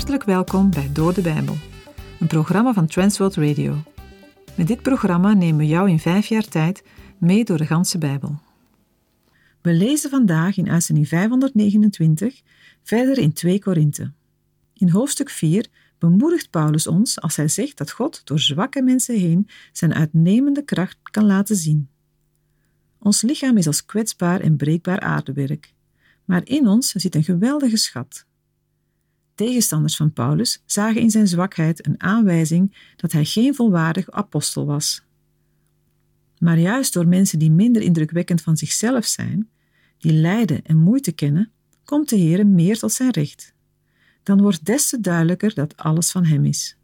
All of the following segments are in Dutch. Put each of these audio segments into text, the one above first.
Hartelijk welkom bij Door de Bijbel, een programma van Transworld Radio. Met dit programma nemen we jou in vijf jaar tijd mee door de ganse Bijbel. We lezen vandaag in uitzending 529 verder in 2 Korinthe. In hoofdstuk 4 bemoedigt Paulus ons als hij zegt dat God door zwakke mensen heen zijn uitnemende kracht kan laten zien. Ons lichaam is als kwetsbaar en breekbaar aardewerk, maar in ons zit een geweldige schat. Tegenstanders van Paulus zagen in zijn zwakheid een aanwijzing dat hij geen volwaardig apostel was. Maar juist door mensen die minder indrukwekkend van zichzelf zijn, die lijden en moeite kennen, komt de Heer meer tot zijn recht. Dan wordt des te duidelijker dat alles van Hem is.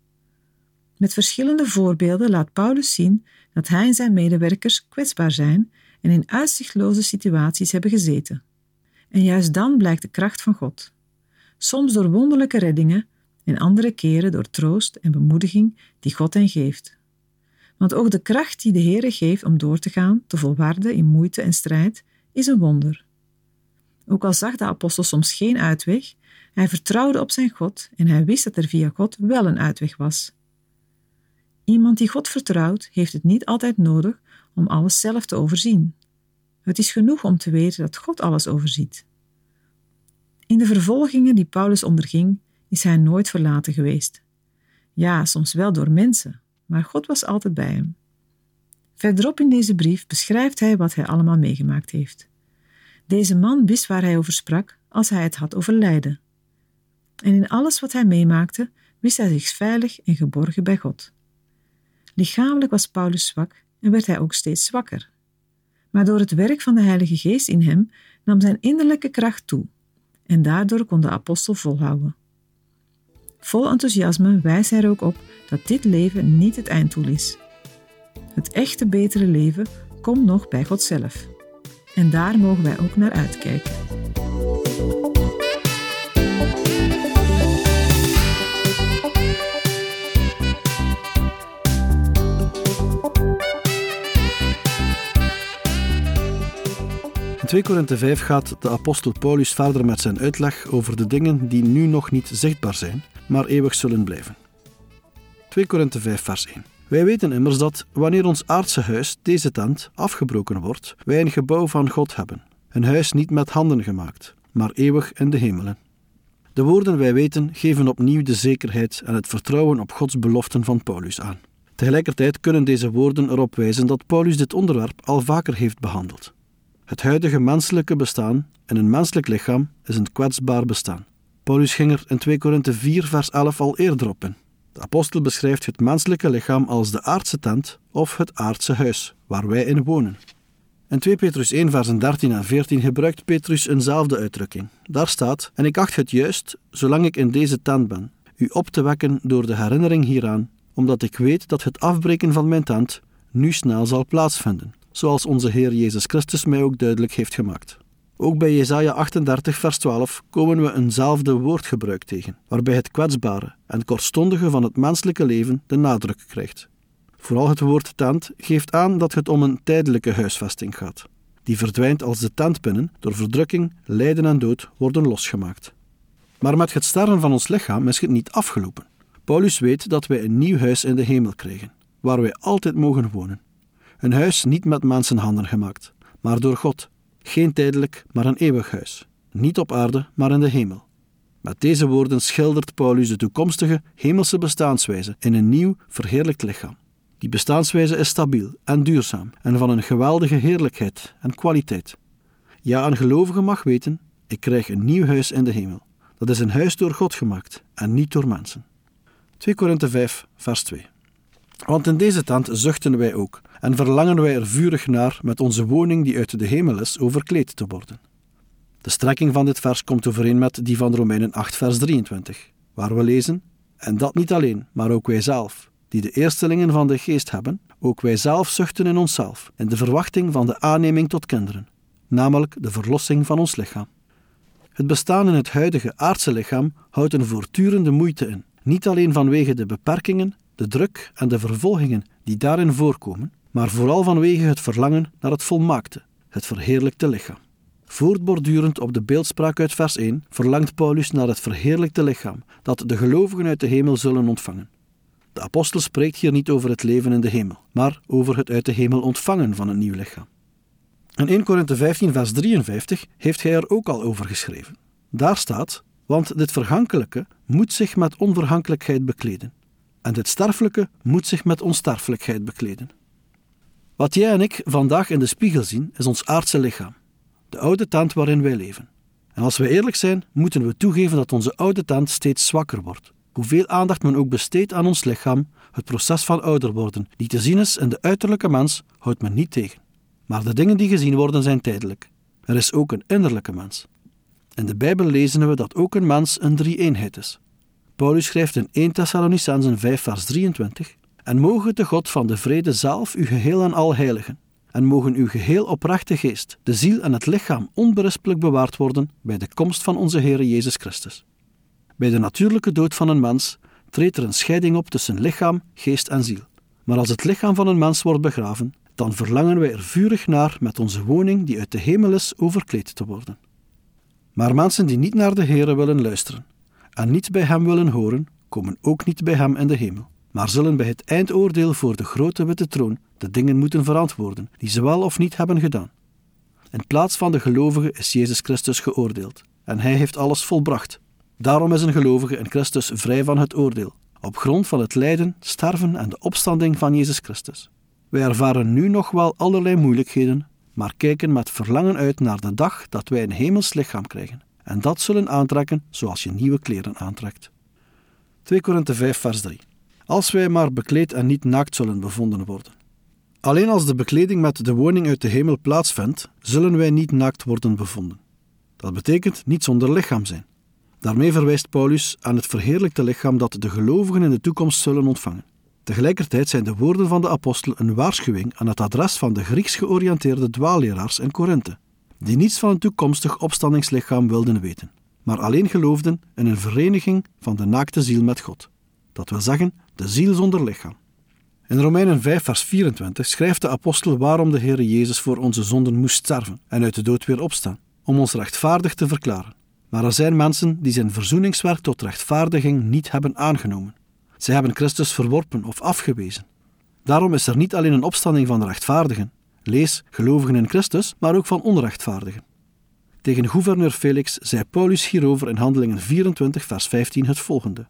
Met verschillende voorbeelden laat Paulus zien dat hij en zijn medewerkers kwetsbaar zijn en in uitzichtloze situaties hebben gezeten. En juist dan blijkt de kracht van God soms door wonderlijke reddingen en andere keren door troost en bemoediging die God hen geeft. Want ook de kracht die de Heere geeft om door te gaan, te volwarden in moeite en strijd, is een wonder. Ook al zag de apostel soms geen uitweg, hij vertrouwde op zijn God en hij wist dat er via God wel een uitweg was. Iemand die God vertrouwt, heeft het niet altijd nodig om alles zelf te overzien. Het is genoeg om te weten dat God alles overziet. In de vervolgingen die Paulus onderging, is hij nooit verlaten geweest. Ja, soms wel door mensen, maar God was altijd bij hem. Verderop in deze brief beschrijft hij wat hij allemaal meegemaakt heeft. Deze man wist waar hij over sprak als hij het had over lijden. En in alles wat hij meemaakte, wist hij zich veilig en geborgen bij God. Lichamelijk was Paulus zwak en werd hij ook steeds zwakker. Maar door het werk van de Heilige Geest in hem nam zijn innerlijke kracht toe en daardoor kon de apostel volhouden. Vol enthousiasme wijst hij er ook op dat dit leven niet het einddoel is. Het echte betere leven komt nog bij God zelf. En daar mogen wij ook naar uitkijken. 2 Korinthe 5 gaat de apostel Paulus verder met zijn uitleg over de dingen die nu nog niet zichtbaar zijn, maar eeuwig zullen blijven. 2 Korinthe 5 vers 1 Wij weten immers dat, wanneer ons aardse huis, deze tent, afgebroken wordt, wij een gebouw van God hebben, een huis niet met handen gemaakt, maar eeuwig in de hemelen. De woorden wij weten geven opnieuw de zekerheid en het vertrouwen op Gods beloften van Paulus aan. Tegelijkertijd kunnen deze woorden erop wijzen dat Paulus dit onderwerp al vaker heeft behandeld. Het huidige menselijke bestaan in een menselijk lichaam is een kwetsbaar bestaan. Paulus ging er in 2 Korinthe 4 vers 11 al eerder op in. De apostel beschrijft het menselijke lichaam als de aardse tent of het aardse huis, waar wij in wonen. In 2 Petrus 1 versen 13 en 14 gebruikt Petrus eenzelfde uitdrukking. Daar staat, en ik acht het juist, zolang ik in deze tent ben, u op te wekken door de herinnering hieraan, omdat ik weet dat het afbreken van mijn tent nu snel zal plaatsvinden zoals onze Heer Jezus Christus mij ook duidelijk heeft gemaakt. Ook bij Jesaja 38, vers 12 komen we eenzelfde woordgebruik tegen, waarbij het kwetsbare en kortstondige van het menselijke leven de nadruk krijgt. Vooral het woord tent geeft aan dat het om een tijdelijke huisvesting gaat. Die verdwijnt als de tentpinnen door verdrukking, lijden en dood worden losgemaakt. Maar met het sterren van ons lichaam is het niet afgelopen. Paulus weet dat wij een nieuw huis in de hemel krijgen, waar wij altijd mogen wonen. Een huis niet met mensenhanden gemaakt, maar door God. Geen tijdelijk, maar een eeuwig huis. Niet op aarde, maar in de hemel. Met deze woorden schildert Paulus de toekomstige hemelse bestaanswijze in een nieuw, verheerlijkt lichaam. Die bestaanswijze is stabiel en duurzaam en van een geweldige heerlijkheid en kwaliteit. Ja, een gelovige mag weten: ik krijg een nieuw huis in de hemel. Dat is een huis door God gemaakt en niet door mensen. 2 Korinthe 5, vers 2. Want in deze tent zuchten wij ook en verlangen wij er vurig naar met onze woning die uit de hemel is overkleed te worden. De strekking van dit vers komt overeen met die van Romeinen 8, vers 23, waar we lezen: En dat niet alleen, maar ook wij zelf, die de eerstelingen van de geest hebben, ook wij zelf zuchten in onszelf, in de verwachting van de aanneming tot kinderen, namelijk de verlossing van ons lichaam. Het bestaan in het huidige aardse lichaam houdt een voortdurende moeite in, niet alleen vanwege de beperkingen de druk en de vervolgingen die daarin voorkomen, maar vooral vanwege het verlangen naar het volmaakte, het verheerlijkte lichaam. Voortbordurend op de beeldspraak uit vers 1 verlangt Paulus naar het verheerlijkte lichaam dat de gelovigen uit de hemel zullen ontvangen. De apostel spreekt hier niet over het leven in de hemel, maar over het uit de hemel ontvangen van een nieuw lichaam. In 1 Korinthe 15, vers 53 heeft hij er ook al over geschreven. Daar staat: Want dit vergankelijke moet zich met onvergankelijkheid bekleden, en dit sterfelijke moet zich met onsterfelijkheid bekleden. Wat jij en ik vandaag in de spiegel zien, is ons aardse lichaam, de oude tent waarin wij leven. En als we eerlijk zijn, moeten we toegeven dat onze oude tent steeds zwakker wordt. Hoeveel aandacht men ook besteedt aan ons lichaam, het proces van ouder worden, die te zien is in de uiterlijke mens, houdt men niet tegen. Maar de dingen die gezien worden zijn tijdelijk. Er is ook een innerlijke mens. In de Bijbel lezen we dat ook een mens een drie-eenheid is. Paulus schrijft in 1 Thessalonicenzen 5 vers 23 En mogen de God van de vrede zelf u geheel en al heiligen, en mogen uw geheel oprechte geest, de ziel en het lichaam onberispelijk bewaard worden bij de komst van onze Heer Jezus Christus. Bij de natuurlijke dood van een mens treedt er een scheiding op tussen lichaam, geest en ziel. Maar als het lichaam van een mens wordt begraven, dan verlangen wij er vurig naar met onze woning die uit de hemel is overkleed te worden. Maar mensen die niet naar de Heere willen luisteren en niet bij Hem willen horen, komen ook niet bij Hem in de hemel, maar zullen bij het eindoordeel voor de grote witte troon de dingen moeten verantwoorden die ze wel of niet hebben gedaan. In plaats van de gelovigen is Jezus Christus geoordeeld en Hij heeft alles volbracht. Daarom is een gelovige in Christus vrij van het oordeel, op grond van het lijden, sterven en de opstanding van Jezus Christus. Wij ervaren nu nog wel allerlei moeilijkheden, maar kijken met verlangen uit naar de dag dat wij een hemels lichaam krijgen. En dat zullen aantrekken zoals je nieuwe kleren aantrekt. 2 Korinthe 5 vers 3 Als wij maar bekleed en niet naakt zullen bevonden worden. Alleen als de bekleding met de woning uit de hemel plaatsvindt, zullen wij niet naakt worden bevonden. Dat betekent niet zonder lichaam zijn. Daarmee verwijst Paulus aan het verheerlijkte lichaam dat de gelovigen in de toekomst zullen ontvangen. Tegelijkertijd zijn de woorden van de apostel een waarschuwing aan het adres van de Grieks georiënteerde dwaalleraars in Korinthe, die niets van een toekomstig opstandingslichaam wilden weten, maar alleen geloofden in een vereniging van de naakte ziel met God. Dat wil zeggen, de ziel zonder lichaam. In Romeinen 5, vers 24 schrijft de apostel waarom de Heer Jezus voor onze zonden moest sterven en uit de dood weer opstaan, om ons rechtvaardig te verklaren. Maar er zijn mensen die zijn verzoeningswerk tot rechtvaardiging niet hebben aangenomen. Zij hebben Christus verworpen of afgewezen. Daarom is er niet alleen een opstanding van de rechtvaardigen, lees gelovigen in Christus, maar ook van onrechtvaardigen. Tegen gouverneur Felix zei Paulus hierover in Handelingen 24, vers 15 het volgende: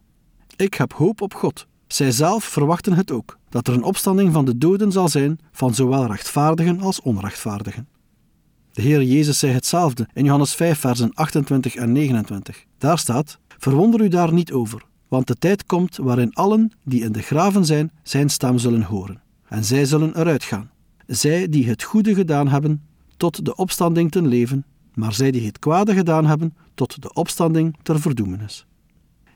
Ik heb hoop op God. Zij zelf verwachten het ook, dat er een opstanding van de doden zal zijn van zowel rechtvaardigen als onrechtvaardigen. De Heer Jezus zei hetzelfde in Johannes 5, versen 28 en 29. Daar staat: Verwonder u daar niet over, want de tijd komt waarin allen die in de graven zijn, zijn stem zullen horen. En zij zullen eruit gaan. Zij die het goede gedaan hebben, tot de opstanding ten leven, maar zij die het kwade gedaan hebben, tot de opstanding ter verdoemenis.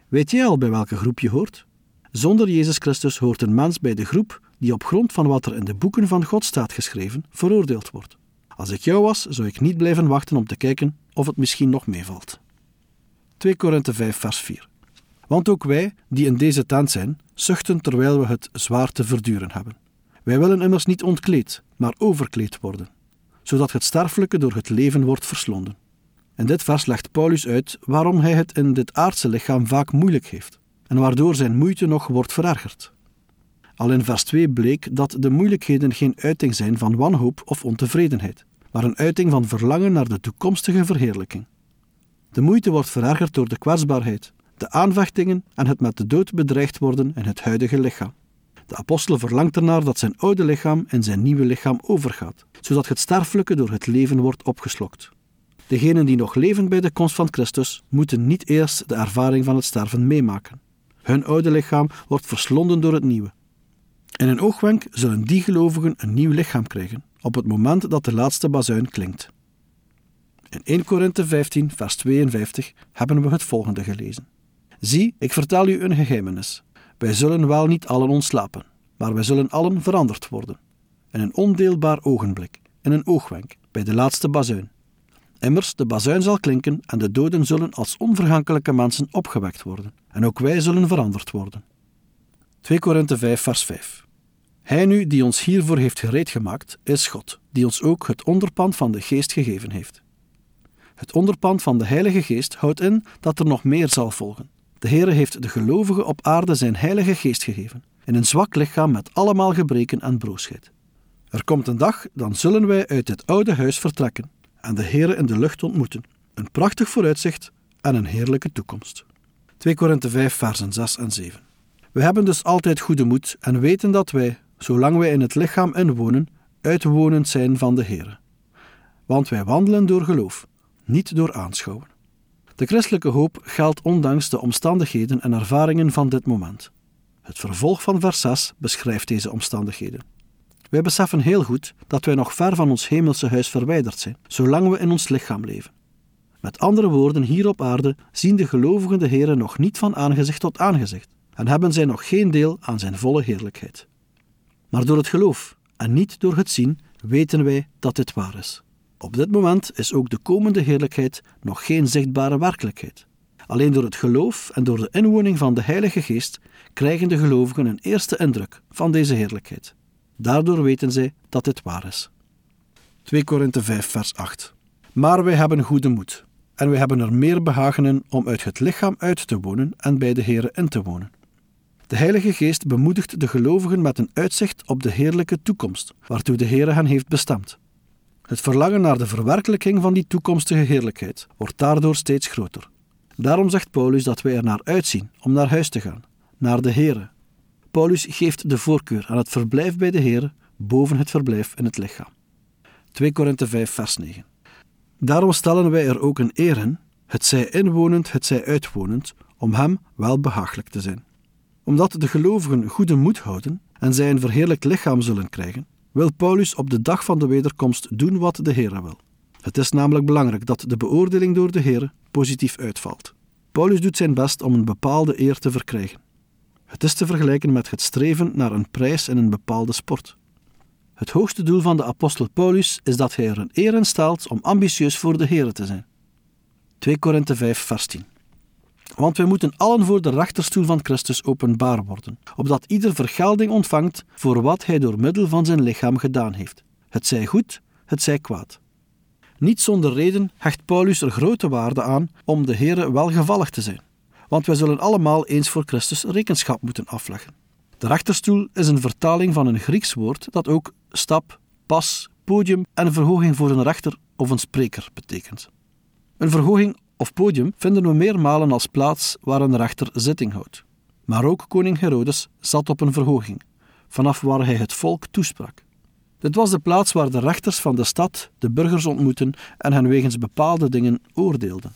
Weet jij al bij welke groep je hoort? Zonder Jezus Christus hoort een mens bij de groep die op grond van wat er in de boeken van God staat geschreven, veroordeeld wordt. Als ik jou was, zou ik niet blijven wachten om te kijken of het misschien nog meevalt. 2 Korinthe 5 vers 4 want ook wij, die in deze tent zijn, zuchten terwijl we het zwaar te verduren hebben. Wij willen immers niet ontkleed, maar overkleed worden, zodat het sterfelijke door het leven wordt verslonden. In dit vers legt Paulus uit waarom hij het in dit aardse lichaam vaak moeilijk heeft en waardoor zijn moeite nog wordt verergerd. Al in vers 2 bleek dat de moeilijkheden geen uiting zijn van wanhoop of ontevredenheid, maar een uiting van verlangen naar de toekomstige verheerlijking. De moeite wordt verergerd door de kwetsbaarheid, de aanvechtingen en het met de dood bedreigd worden in het huidige lichaam. De apostel verlangt ernaar dat zijn oude lichaam in zijn nieuwe lichaam overgaat, zodat het sterfelijke door het leven wordt opgeslokt. Degenen die nog leven bij de komst van Christus moeten niet eerst de ervaring van het sterven meemaken. Hun oude lichaam wordt verslonden door het nieuwe. In een oogwenk zullen die gelovigen een nieuw lichaam krijgen, op het moment dat de laatste bazuin klinkt. In 1 Korinthe 15, vers 52 hebben we het volgende gelezen. Zie, ik vertel u een geheimenis. Wij zullen wel niet allen ontslapen, maar wij zullen allen veranderd worden. In een ondeelbaar ogenblik, in een oogwenk, bij de laatste bazuin. Immers, de bazuin zal klinken en de doden zullen als onvergankelijke mensen opgewekt worden. En ook wij zullen veranderd worden. 2 Korinthe 5 vers 5 Hij nu die ons hiervoor heeft gereed gemaakt, is God, die ons ook het onderpand van de geest gegeven heeft. Het onderpand van de Heilige Geest houdt in dat er nog meer zal volgen. De Heere heeft de gelovigen op aarde zijn Heilige Geest gegeven, in een zwak lichaam met allemaal gebreken en broosheid. Er komt een dag, dan zullen wij uit dit oude huis vertrekken en de Heere in de lucht ontmoeten. Een prachtig vooruitzicht en een heerlijke toekomst. 2 Korinthe 5, versen 6 en 7. We hebben dus altijd goede moed en weten dat wij, zolang wij in het lichaam inwonen, uitwonend zijn van de Heere. Want wij wandelen door geloof, niet door aanschouwen. De christelijke hoop geldt ondanks de omstandigheden en ervaringen van dit moment. Het vervolg van vers 6 beschrijft deze omstandigheden. Wij beseffen heel goed dat wij nog ver van ons hemelse huis verwijderd zijn, zolang we in ons lichaam leven. Met andere woorden, hier op aarde zien de gelovigen de Heer nog niet van aangezicht tot aangezicht en hebben zij nog geen deel aan zijn volle heerlijkheid. Maar door het geloof en niet door het zien weten wij dat dit waar is. Op dit moment is ook de komende heerlijkheid nog geen zichtbare werkelijkheid. Alleen door het geloof en door de inwoning van de Heilige Geest krijgen de gelovigen een eerste indruk van deze heerlijkheid. Daardoor weten zij dat dit waar is. 2 Korinthe 5, vers 8. Maar wij hebben goede moed, en wij hebben er meer behagen in om uit het lichaam uit te wonen en bij de Here in te wonen. De Heilige Geest bemoedigt de gelovigen met een uitzicht op de heerlijke toekomst, waartoe de Heere hen heeft bestemd. Het verlangen naar de verwerkelijking van die toekomstige heerlijkheid wordt daardoor steeds groter. Daarom zegt Paulus dat wij er naar uitzien om naar huis te gaan, naar de Heere. Paulus geeft de voorkeur aan het verblijf bij de Heere boven het verblijf in het lichaam. 2 Korinthe 5 vers 9 Daarom stellen wij er ook een eer in, het zij inwonend, het zij uitwonend, om hem wel behagelijk te zijn. Omdat de gelovigen goede moed houden en zij een verheerlijkt lichaam zullen krijgen, wil Paulus op de dag van de wederkomst doen wat de Heer wil. Het is namelijk belangrijk dat de beoordeling door de Heer positief uitvalt. Paulus doet zijn best om een bepaalde eer te verkrijgen. Het is te vergelijken met het streven naar een prijs in een bepaalde sport. Het hoogste doel van de apostel Paulus is dat hij er een eer in stelt om ambitieus voor de Heer te zijn. 2 Korinthe 5, vers 10. Want wij moeten allen voor de rechterstoel van Christus openbaar worden, opdat ieder vergelding ontvangt voor wat hij door middel van zijn lichaam gedaan heeft. Het zij goed, het zij kwaad. Niet zonder reden hecht Paulus er grote waarde aan om de Heere welgevallig te zijn, want wij zullen allemaal eens voor Christus rekenschap moeten afleggen. De rechterstoel is een vertaling van een Grieks woord dat ook stap, pas, podium en verhoging voor een rechter of een spreker betekent. Een verhoging of podium vinden we meermalen als plaats waar een rechter zitting houdt. Maar ook koning Herodes zat op een verhoging, vanaf waar hij het volk toesprak. Dit was de plaats waar de rechters van de stad de burgers ontmoetten en hen wegens bepaalde dingen oordeelden.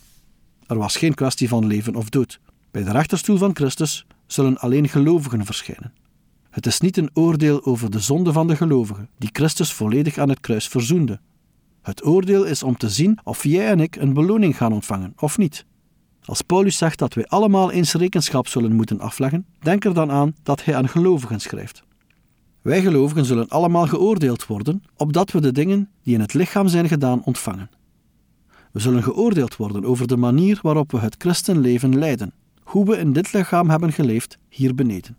Er was geen kwestie van leven of dood. Bij de rechterstoel van Christus zullen alleen gelovigen verschijnen. Het is niet een oordeel over de zonde van de gelovigen, die Christus volledig aan het kruis verzoende. Het oordeel is om te zien of jij en ik een beloning gaan ontvangen of niet. Als Paulus zegt dat wij allemaal eens rekenschap zullen moeten afleggen, denk er dan aan dat hij aan gelovigen schrijft. Wij gelovigen zullen allemaal geoordeeld worden, opdat we de dingen die in het lichaam zijn gedaan ontvangen. We zullen geoordeeld worden over de manier waarop we het christenleven leiden, hoe we in dit lichaam hebben geleefd hier beneden.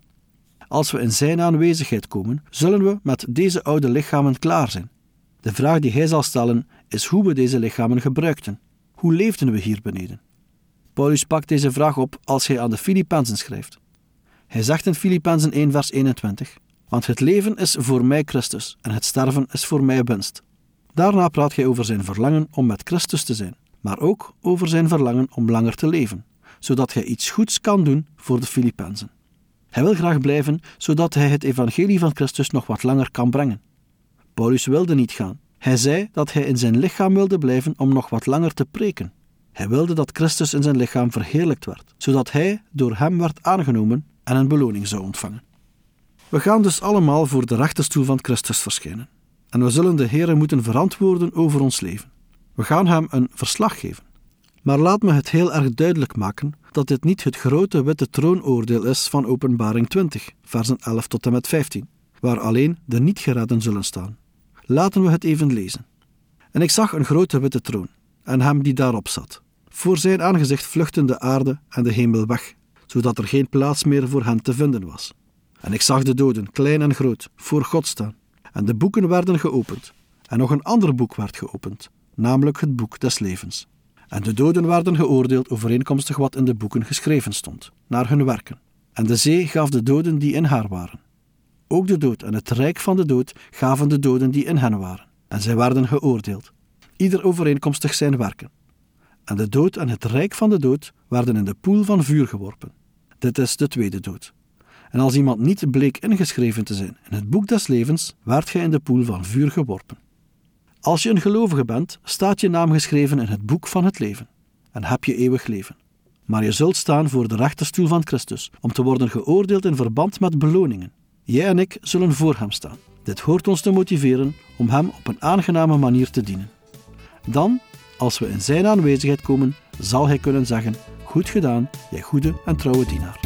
Als we in Zijn aanwezigheid komen, zullen we met deze oude lichamen klaar zijn. De vraag die hij zal stellen is hoe we deze lichamen gebruikten. Hoe leefden we hier beneden? Paulus pakt deze vraag op als hij aan de Filippenzen schrijft. Hij zegt in Filippenzen 1 vers 21 Want het leven is voor mij Christus en het sterven is voor mij winst. Daarna praat hij over zijn verlangen om met Christus te zijn, maar ook over zijn verlangen om langer te leven, zodat hij iets goeds kan doen voor de Filippenzen. Hij wil graag blijven, zodat hij het evangelie van Christus nog wat langer kan brengen. Paulus wilde niet gaan. Hij zei dat hij in zijn lichaam wilde blijven om nog wat langer te preken. Hij wilde dat Christus in zijn lichaam verheerlijkt werd, zodat hij door hem werd aangenomen en een beloning zou ontvangen. We gaan dus allemaal voor de rechterstoel van Christus verschijnen. En we zullen de Heer moeten verantwoorden over ons leven. We gaan hem een verslag geven. Maar laat me het heel erg duidelijk maken dat dit niet het grote witte troonoordeel is van Openbaring 20, versen 11 tot en met 15, waar alleen de niet-geredden zullen staan. Laten we het even lezen. En ik zag een grote witte troon, en hem die daarop zat. Voor zijn aangezicht vluchtten de aarde en de hemel weg, zodat er geen plaats meer voor hen te vinden was. En ik zag de doden, klein en groot, voor God staan. En de boeken werden geopend. En nog een ander boek werd geopend, namelijk het boek des levens. En de doden werden geoordeeld overeenkomstig wat in de boeken geschreven stond, naar hun werken. En de zee gaf de doden die in haar waren. Ook de dood en het rijk van de dood gaven de doden die in hen waren. En zij werden geoordeeld, ieder overeenkomstig zijn werken. En de dood en het rijk van de dood werden in de poel van vuur geworpen. Dit is de tweede dood. En als iemand niet bleek ingeschreven te zijn in het boek des levens, werd gij in de poel van vuur geworpen. Als je een gelovige bent, staat je naam geschreven in het boek van het leven en heb je eeuwig leven. Maar je zult staan voor de rechterstoel van Christus om te worden geoordeeld in verband met beloningen. Jij en ik zullen voor hem staan. Dit hoort ons te motiveren om hem op een aangename manier te dienen. Dan, als we in zijn aanwezigheid komen, zal hij kunnen zeggen: Goed gedaan, jij goede en trouwe dienaar.